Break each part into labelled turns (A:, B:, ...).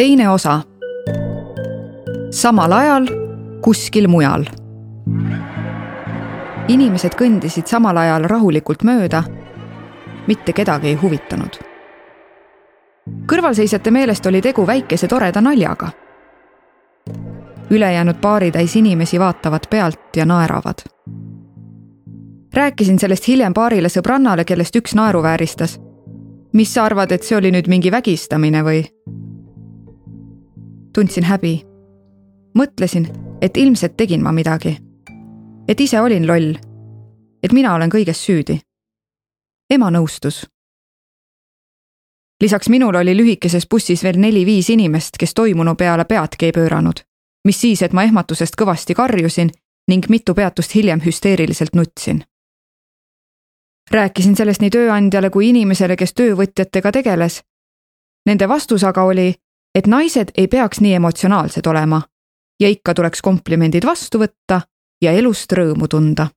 A: teine osa. samal ajal kuskil mujal. inimesed kõndisid samal ajal rahulikult mööda. mitte kedagi ei huvitanud. kõrvalseisjate meelest oli tegu väikese toreda naljaga. ülejäänud baaritäis inimesi vaatavad pealt ja naeravad. rääkisin sellest hiljem paarile sõbrannale, kellest üks naeruvääristas mis sa arvad, et see oli nüüd mingi vägistamine või? Tundsin häbi. mõtlesin, et ilmselt tegin ma midagi. et ise olin loll. et mina olen kõiges süüdi. ema nõustus. lisaks minul oli lühikeses bussis veel neli-viis inimest, kes toimunu peale peadki ei pööranud. mis siis, et ma ehmatusest kõvasti karjusin ning mitu peatust hiljem hüsteeriliselt nutsin rääkisin sellest nii tööandjale kui inimesele, kes töövõtjatega tegeles. Nende vastus aga oli, et naised ei peaks nii emotsionaalsed olema ja ikka tuleks komplimendid vastu võtta ja elust rõõmu tunda.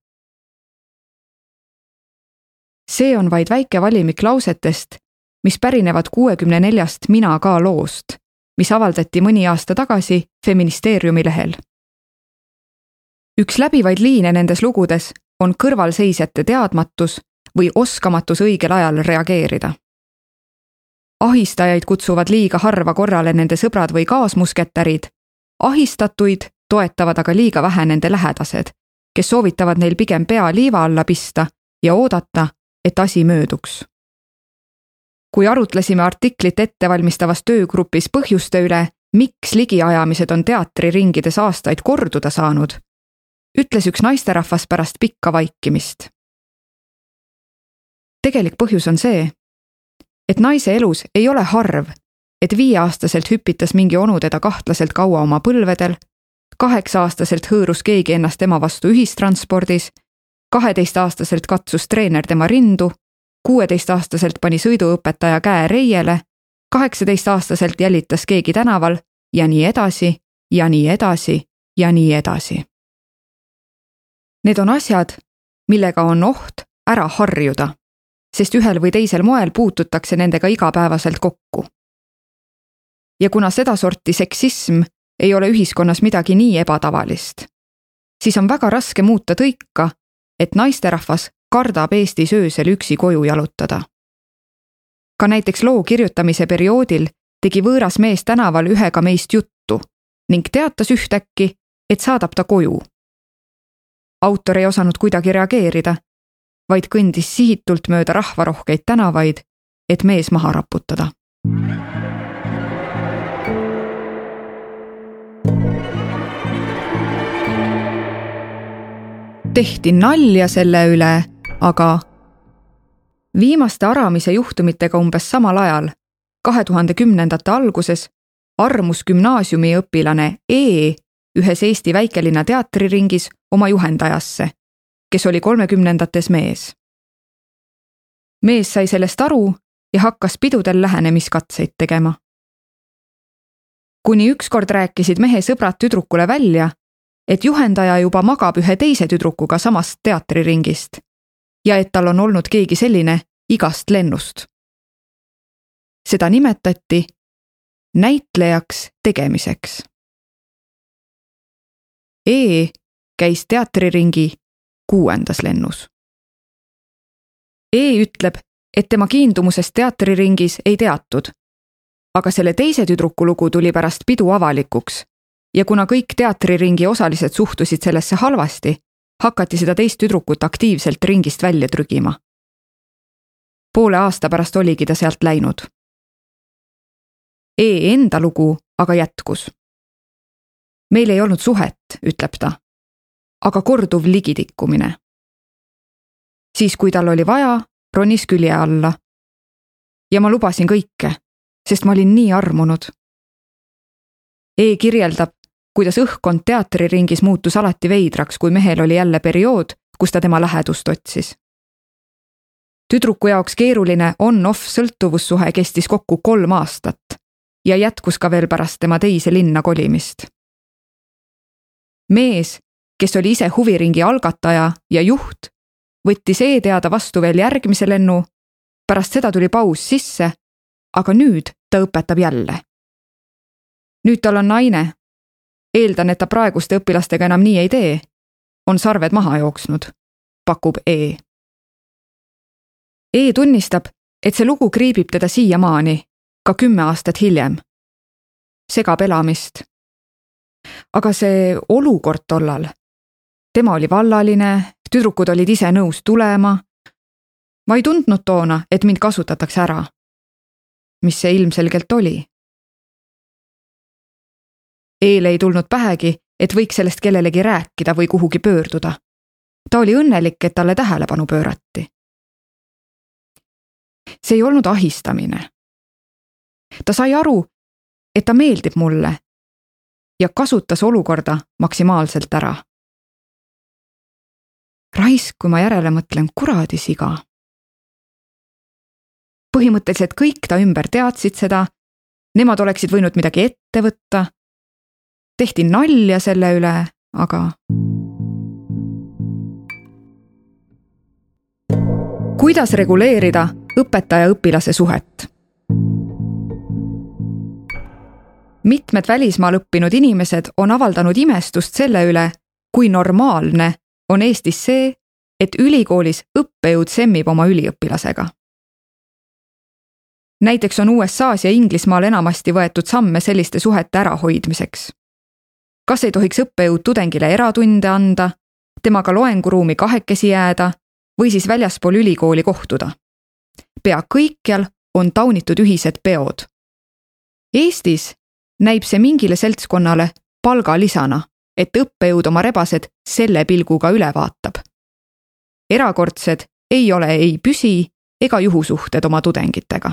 A: see on vaid väike valimik lausetest, mis pärinevad kuuekümne neljast Mina ka loost, mis avaldati mõni aasta tagasi Feministeeriumi lehel. üks läbivaid liine nendes lugudes on kõrvalseisjate teadmatus või oskamatus õigel ajal reageerida. Ahistajaid kutsuvad liiga harva korrale nende sõbrad või kaasmusketärid, ahistatuid toetavad aga liiga vähe nende lähedased, kes soovitavad neil pigem pea liiva alla pista ja oodata, et asi mööduks. kui arutlesime artiklit ettevalmistavas töögrupis põhjuste üle, miks ligiajamised on teatriringides aastaid korduda saanud, ütles üks naisterahvas pärast pikka vaikimist tegelik põhjus on see, et naise elus ei ole harv, et viieaastaselt hüpitas mingi onu teda kahtlaselt kaua oma põlvedel, kaheksa-aastaselt hõõrus keegi ennast tema vastu ühistranspordis, kaheteistaastaselt katsus treener tema rindu, kuueteistaastaselt pani sõiduõpetaja käe reiele, kaheksateistaastaselt jälitas keegi tänaval ja nii edasi ja nii edasi ja nii edasi. Need on asjad, millega on oht ära harjuda sest ühel või teisel moel puututakse nendega igapäevaselt kokku. ja kuna sedasorti seksism ei ole ühiskonnas midagi nii ebatavalist, siis on väga raske muuta tõika, et naisterahvas kardab Eestis öösel üksi koju jalutada. ka näiteks loo kirjutamise perioodil tegi võõras mees tänaval ühega meist juttu ning teatas ühtäkki, et saadab ta koju. autor ei osanud kuidagi reageerida vaid kõndis sihitult mööda rahvarohkeid tänavaid, et mees maha raputada. tehti nalja selle üle, aga viimaste Aramise juhtumitega umbes samal ajal, kahe tuhande kümnendate alguses, armus gümnaasiumiõpilane E ühes Eesti väikelinna teatriringis oma juhendajasse kes oli kolmekümnendates mees. mees sai sellest aru ja hakkas pidudel lähenemiskatseid tegema. kuni ükskord rääkisid mehe sõbrad tüdrukule välja, et juhendaja juba magab ühe teise tüdrukuga samast teatriringist ja et tal on olnud keegi selline igast lennust. seda nimetati näitlejaks tegemiseks. E käis teatriringi kuuendas lennus. E ütleb, et tema kiindumusest teatriringis ei teatud. aga selle teise tüdruku lugu tuli pärast pidu avalikuks ja kuna kõik teatriringi osalised suhtusid sellesse halvasti, hakati seda teist tüdrukut aktiivselt ringist välja trügima. poole aasta pärast oligi ta sealt läinud. E enda lugu aga jätkus. meil ei olnud suhet, ütleb ta aga korduv ligitikkumine. siis, kui tal oli vaja, ronis külje alla. ja ma lubasin kõike, sest ma olin nii armunud. E kirjeldab, kuidas õhkkond teatriringis muutus alati veidraks, kui mehel oli jälle periood, kus ta tema lähedust otsis. tüdruku jaoks keeruline on-off sõltuvussuhe kestis kokku kolm aastat ja jätkus ka veel pärast tema teise linna kolimist. mees, kes oli ise huviringi algataja ja juht, võttis e-teada vastu veel järgmise lennu. pärast seda tuli paus sisse, aga nüüd ta õpetab jälle. nüüd tal on naine. eeldan, et ta praeguste õpilastega enam nii ei tee. on sarved maha jooksnud, pakub E. E tunnistab, et see lugu kriibib teda siiamaani, ka kümme aastat hiljem. segab elamist. aga see olukord tollal, tema oli vallaline, tüdrukud olid ise nõus tulema. ma ei tundnud toona, et mind kasutatakse ära. mis see ilmselgelt oli Eele ei tulnud pähegi, et võiks sellest kellelegi rääkida või kuhugi pöörduda. ta oli õnnelik, et talle tähelepanu pöörati. see ei olnud ahistamine. ta sai aru, et ta meeldib mulle ja kasutas olukorda maksimaalselt ära. Raisk, kui ma järele mõtlen, kuradi siga. põhimõtteliselt kõik ta ümber teadsid seda, nemad oleksid võinud midagi ette võtta tehti nalja selle üle, aga. kuidas reguleerida õpetaja-õpilase suhet? mitmed välismaal õppinud inimesed on avaldanud imestust selle üle, kui normaalne on Eestis see, et ülikoolis õppejõud semmib oma üliõpilasega. näiteks on USA-s ja Inglismaal enamasti võetud samme selliste suhete ärahoidmiseks kas ei tohiks õppejõud tudengile eratunde anda, temaga loenguruumi kahekesi jääda või siis väljaspool ülikooli kohtuda. pea kõikjal on taunitud ühised peod. Eestis näib see mingile seltskonnale palgalisana, et õppejõud oma rebased selle pilguga üle vaatab. erakordsed ei ole ei püsi ega juhusuhted oma tudengitega.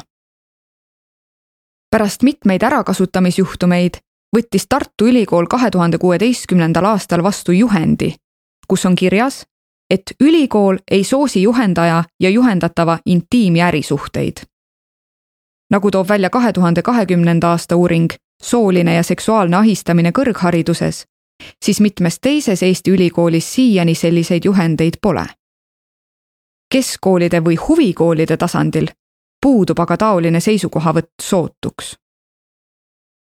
A: pärast mitmeid ärakasutamisjuhtumeid võttis Tartu Ülikool kahe tuhande kuueteistkümnendal aastal vastu juhendi, kus on kirjas, et ülikool ei soosi juhendaja ja juhendatava intiim- ja ärisuhteid. nagu toob välja kahe tuhande kahekümnenda aasta uuring Sooline ja seksuaalne ahistamine kõrghariduses, siis mitmes teises Eesti ülikoolis siiani selliseid juhendeid pole. keskkoolide või huvikoolide tasandil puudub aga taoline seisukohavõtt sootuks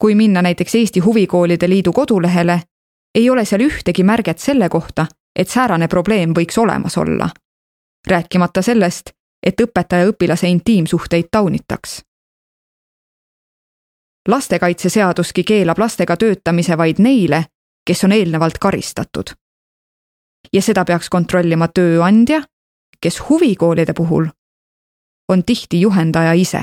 A: kui minna näiteks Eesti Huvikoolide Liidu kodulehele, ei ole seal ühtegi märget selle kohta, et säärane probleem võiks olemas olla. rääkimata sellest, et õpetaja-õpilase intiimsuhteid taunitaks. lastekaitseseaduski keelab lastega töötamise vaid neile, kes on eelnevalt karistatud. ja seda peaks kontrollima tööandja, kes huvikoolide puhul on tihti juhendaja ise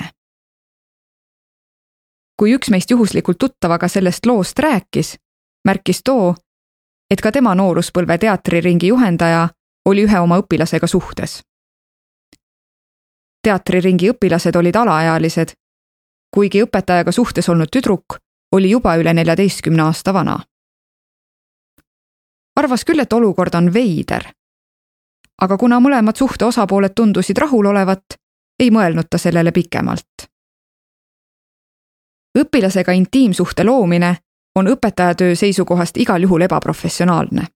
A: kui üks meist juhuslikult tuttavaga sellest loost rääkis, märkis too, et ka tema nooruspõlve teatriringi juhendaja oli ühe oma õpilasega suhtes. teatriringi õpilased olid alaealised, kuigi õpetajaga suhtes olnud tüdruk oli juba üle neljateistkümne aasta vana. Arvas küll, et olukord on veider. aga kuna mõlemad suhte osapooled tundusid rahul olevat, ei mõelnud ta sellele pikemalt õpilasega intiimsuhte loomine on õpetajatöö seisukohast igal juhul ebaprofessionaalne.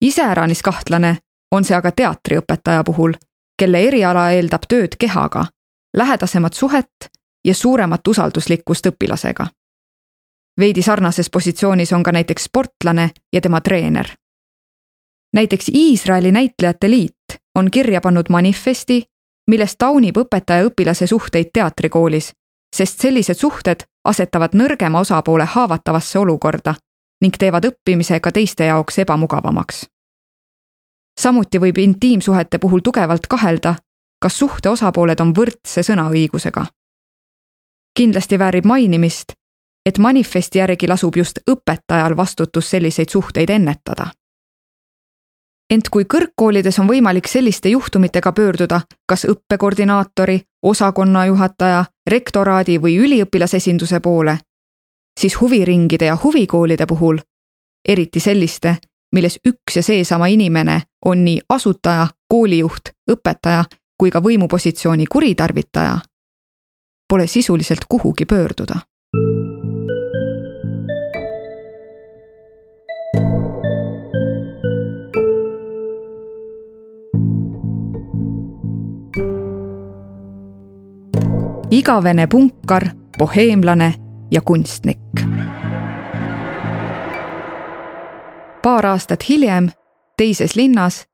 A: iseäranis kahtlane on see aga teatriõpetaja puhul, kelle eriala eeldab tööd kehaga, lähedasemat suhet ja suuremat usalduslikkust õpilasega. Veidi sarnases positsioonis on ka näiteks sportlane ja tema treener. näiteks Iisraeli Näitlejate Liit on kirja pannud manifesti, milles taunib õpetaja-õpilase suhteid teatrikoolis sest sellised suhted asetavad nõrgema osapoole haavatavasse olukorda ning teevad õppimise ka teiste jaoks ebamugavamaks. samuti võib intiimsuhete puhul tugevalt kahelda, kas suhte osapooled on võrdse sõnaõigusega. kindlasti väärib mainimist, et manifesti järgi lasub just õpetajal vastutus selliseid suhteid ennetada. Ent kui kõrgkoolides on võimalik selliste juhtumitega pöörduda kas õppekoordinaatori, osakonnajuhataja, rektoraadi või üliõpilasesinduse poole, siis huviringide ja huvikoolide puhul, eriti selliste, milles üks ja seesama inimene on nii asutaja, koolijuht, õpetaja kui ka võimupositsiooni kuritarvitaja, pole sisuliselt kuhugi pöörduda igavene punkar, boheemlane ja kunstnik. paar aastat hiljem, teises linnas,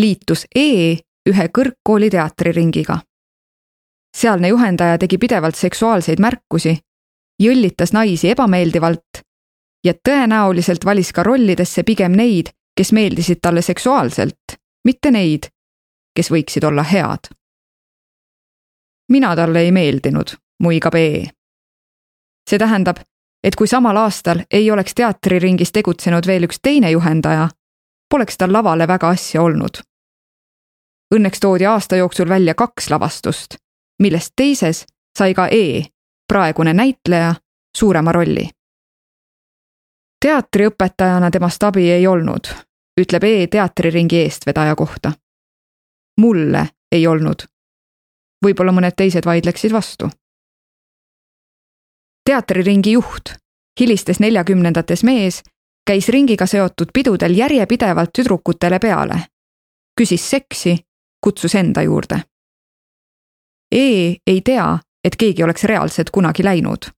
A: liitus E ühe kõrgkooli teatriringiga. sealne juhendaja tegi pidevalt seksuaalseid märkusi, jõllitas naisi ebameeldivalt ja tõenäoliselt valis ka rollidesse pigem neid, kes meeldisid talle seksuaalselt, mitte neid, kes võiksid olla head mina talle ei meeldinud, muigab E. see tähendab, et kui samal aastal ei oleks teatriringis tegutsenud veel üks teine juhendaja, poleks tal lavale väga asja olnud. Õnneks toodi aasta jooksul välja kaks lavastust, millest teises sai ka E, praegune näitleja, suurema rolli. teatriõpetajana temast abi ei olnud, ütleb E teatriringi eestvedaja kohta. mulle ei olnud. Võib-olla mõned teised vaidleksid vastu teatriringi juht, hilistes neljakümnendates mees, käis ringiga seotud pidudel järjepidevalt tüdrukutele peale. küsis seksi, kutsus enda juurde. E ei tea, et keegi oleks reaalselt kunagi läinud.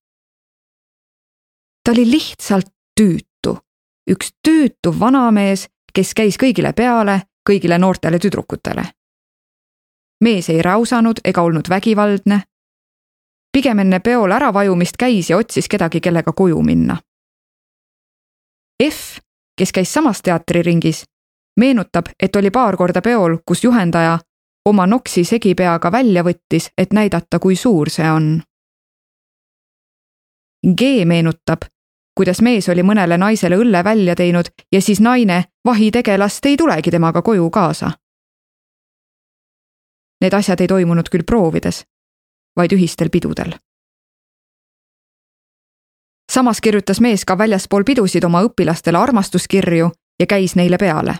A: ta oli lihtsalt tüütu, üks tüütu vanamees, kes käis kõigile peale, kõigile noortele tüdrukutele. Mees ei räusanud ega olnud vägivaldne, pigem enne peol äravajumist käis ja otsis kedagi, kellega koju minna. F, kes käis samas teatriringis, meenutab, et oli paar korda peol, kus juhendaja oma noksi segipeaga välja võttis, et näidata, kui suur see on. G meenutab, kuidas mees oli mõnele naisele õlle välja teinud ja siis naine vahitegelast ei tulegi temaga koju kaasa. Need asjad ei toimunud küll proovides, vaid ühistel pidudel. samas kirjutas mees ka väljaspool pidusid oma õpilastele armastuskirju ja käis neile peale.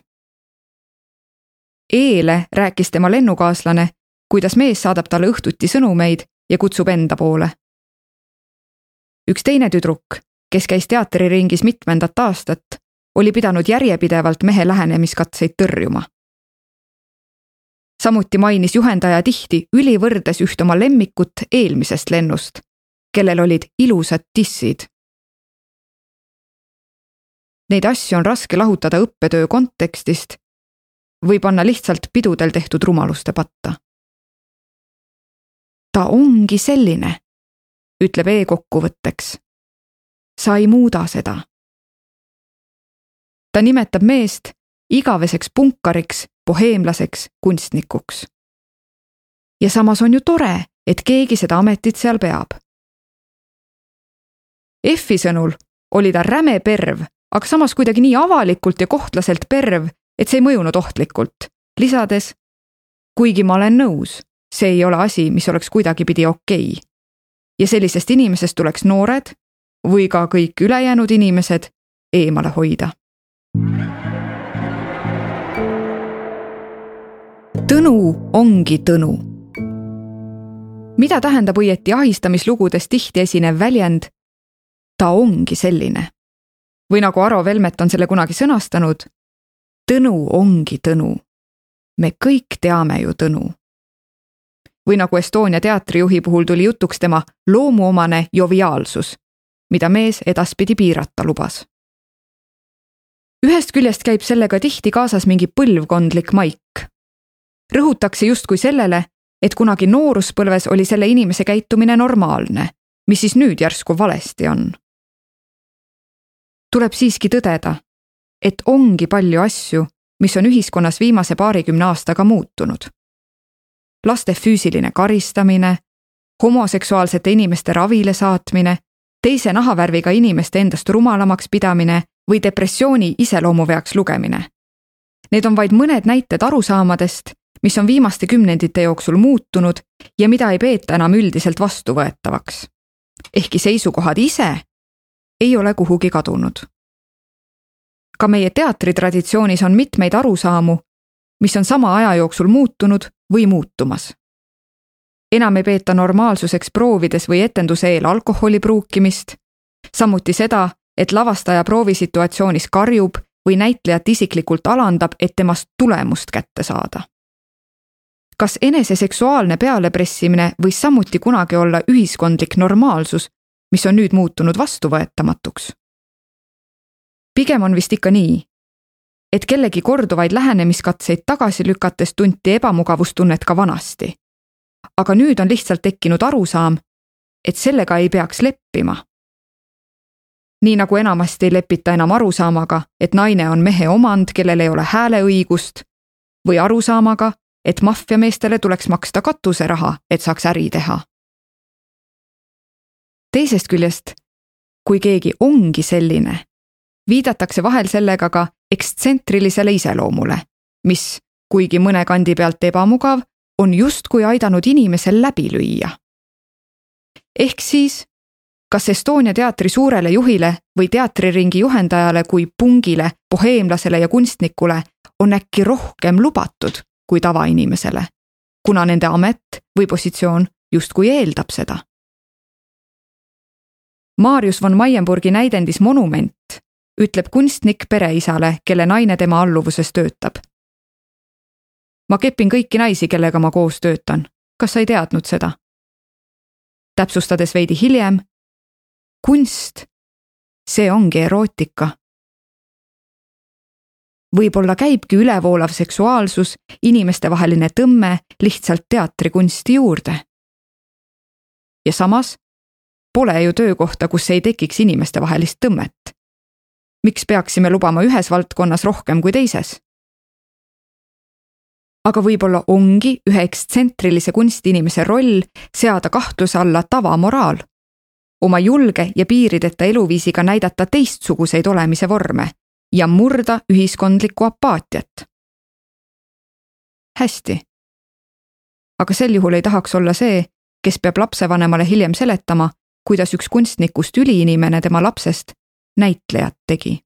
A: E-le rääkis tema lennukaaslane, kuidas mees saadab talle õhtuti sõnumeid ja kutsub enda poole. üks teine tüdruk, kes käis teatriringis mitmendat aastat, oli pidanud järjepidevalt mehe lähenemiskatseid tõrjuma samuti mainis juhendaja tihti ülivõrdes üht oma lemmikut eelmisest lennust, kellel olid ilusad tissid. Neid asju on raske lahutada õppetöö kontekstist või panna lihtsalt pidudel tehtud rumaluste patta. ta ongi selline, ütleb E kokkuvõtteks. sa ei muuda seda. ta nimetab meest igaveseks punkariks boheemlaseks kunstnikuks. ja samas on ju tore, et keegi seda ametit seal peab. Effi sõnul oli ta räme perv, aga samas kuidagi nii avalikult ja kohtlaselt perv, et see ei mõjunud ohtlikult, lisades. kuigi ma olen nõus, see ei ole asi, mis oleks kuidagipidi okei okay. ja sellisest inimesest tuleks noored või ka kõik ülejäänud inimesed eemale hoida. Tõnu ongi Tõnu. mida tähendab õieti ahistamislugudes tihti esinev väljend ta ongi selline? või nagu Aro Velmet on selle kunagi sõnastanud, Tõnu ongi Tõnu. me kõik teame ju Tõnu. või nagu Estonia teatrijuhi puhul tuli jutuks tema loomuomane joviaalsus, mida mees edaspidi piirata lubas ühest küljest käib sellega tihti kaasas mingi põlvkondlik maik rõhutakse justkui sellele, et kunagi nooruspõlves oli selle inimese käitumine normaalne, mis siis nüüd järsku valesti on. tuleb siiski tõdeda, et ongi palju asju, mis on ühiskonnas viimase paarikümne aastaga muutunud. laste füüsiline karistamine, homoseksuaalsete inimeste ravile saatmine, teise nahavärviga inimeste endast rumalamaks pidamine või depressiooni iseloomuveaks lugemine. Need on vaid mõned näited arusaamadest, mis on viimaste kümnendite jooksul muutunud ja mida ei peeta enam üldiselt vastuvõetavaks. ehkki seisukohad ise ei ole kuhugi kadunud. ka meie teatritraditsioonis on mitmeid arusaamu, mis on sama aja jooksul muutunud või muutumas. enam ei peeta normaalsuseks proovides või etenduse eel alkoholi pruukimist, samuti seda, et lavastaja proovisituatsioonis karjub või näitlejat isiklikult alandab, et temast tulemust kätte saada kas enese seksuaalne pealepressimine võis samuti kunagi olla ühiskondlik normaalsus, mis on nüüd muutunud vastuvõetamatuks? pigem on vist ikka nii, et kellegi korduvaid lähenemiskatseid tagasi lükates tunti ebamugavustunnet ka vanasti. aga nüüd on lihtsalt tekkinud arusaam, et sellega ei peaks leppima. nii nagu enamasti ei lepita enam arusaamaga, et naine on mehe omand, kellel ei ole hääleõigust, või arusaamaga, et maffiameestele tuleks maksta katuseraha, et saaks äri teha. teisest küljest, kui keegi ongi selline, viidatakse vahel sellega ka ekstsentrilisele iseloomule, mis, kuigi mõne kandi pealt ebamugav, on justkui aidanud inimesel läbi lüüa. ehk siis, kas Estonia teatri suurele juhile või teatriringi juhendajale kui pungile, boheemlasele ja kunstnikule on äkki rohkem lubatud kui tavainimesele, kuna nende amet või positsioon justkui eeldab seda. Marius von Maienburgi näidendis Monument ütleb kunstnik pereisale, kelle naine tema alluvuses töötab. ma kepin kõiki naisi, kellega ma koos töötan, kas sa ei teadnud seda? täpsustades veidi hiljem. kunst, see ongi erootika. Võib-olla käibki ülevoolav seksuaalsus, inimestevaheline tõmme lihtsalt teatrikunsti juurde. ja samas pole ju töökohta, kus ei tekiks inimestevahelist tõmmet miks peaksime lubama ühes valdkonnas rohkem kui teises? aga võib-olla ongi ühe ekstsentriilise kunstiinimese roll seada kahtluse alla tavamoraal, oma julge ja piirideta eluviisiga näidata teistsuguseid olemise vorme ja murda ühiskondlikku apaatiat. hästi. aga sel juhul ei tahaks olla see, kes peab lapsevanemale hiljem seletama, kuidas üks kunstnikust üliinimene tema lapsest näitlejat tegi.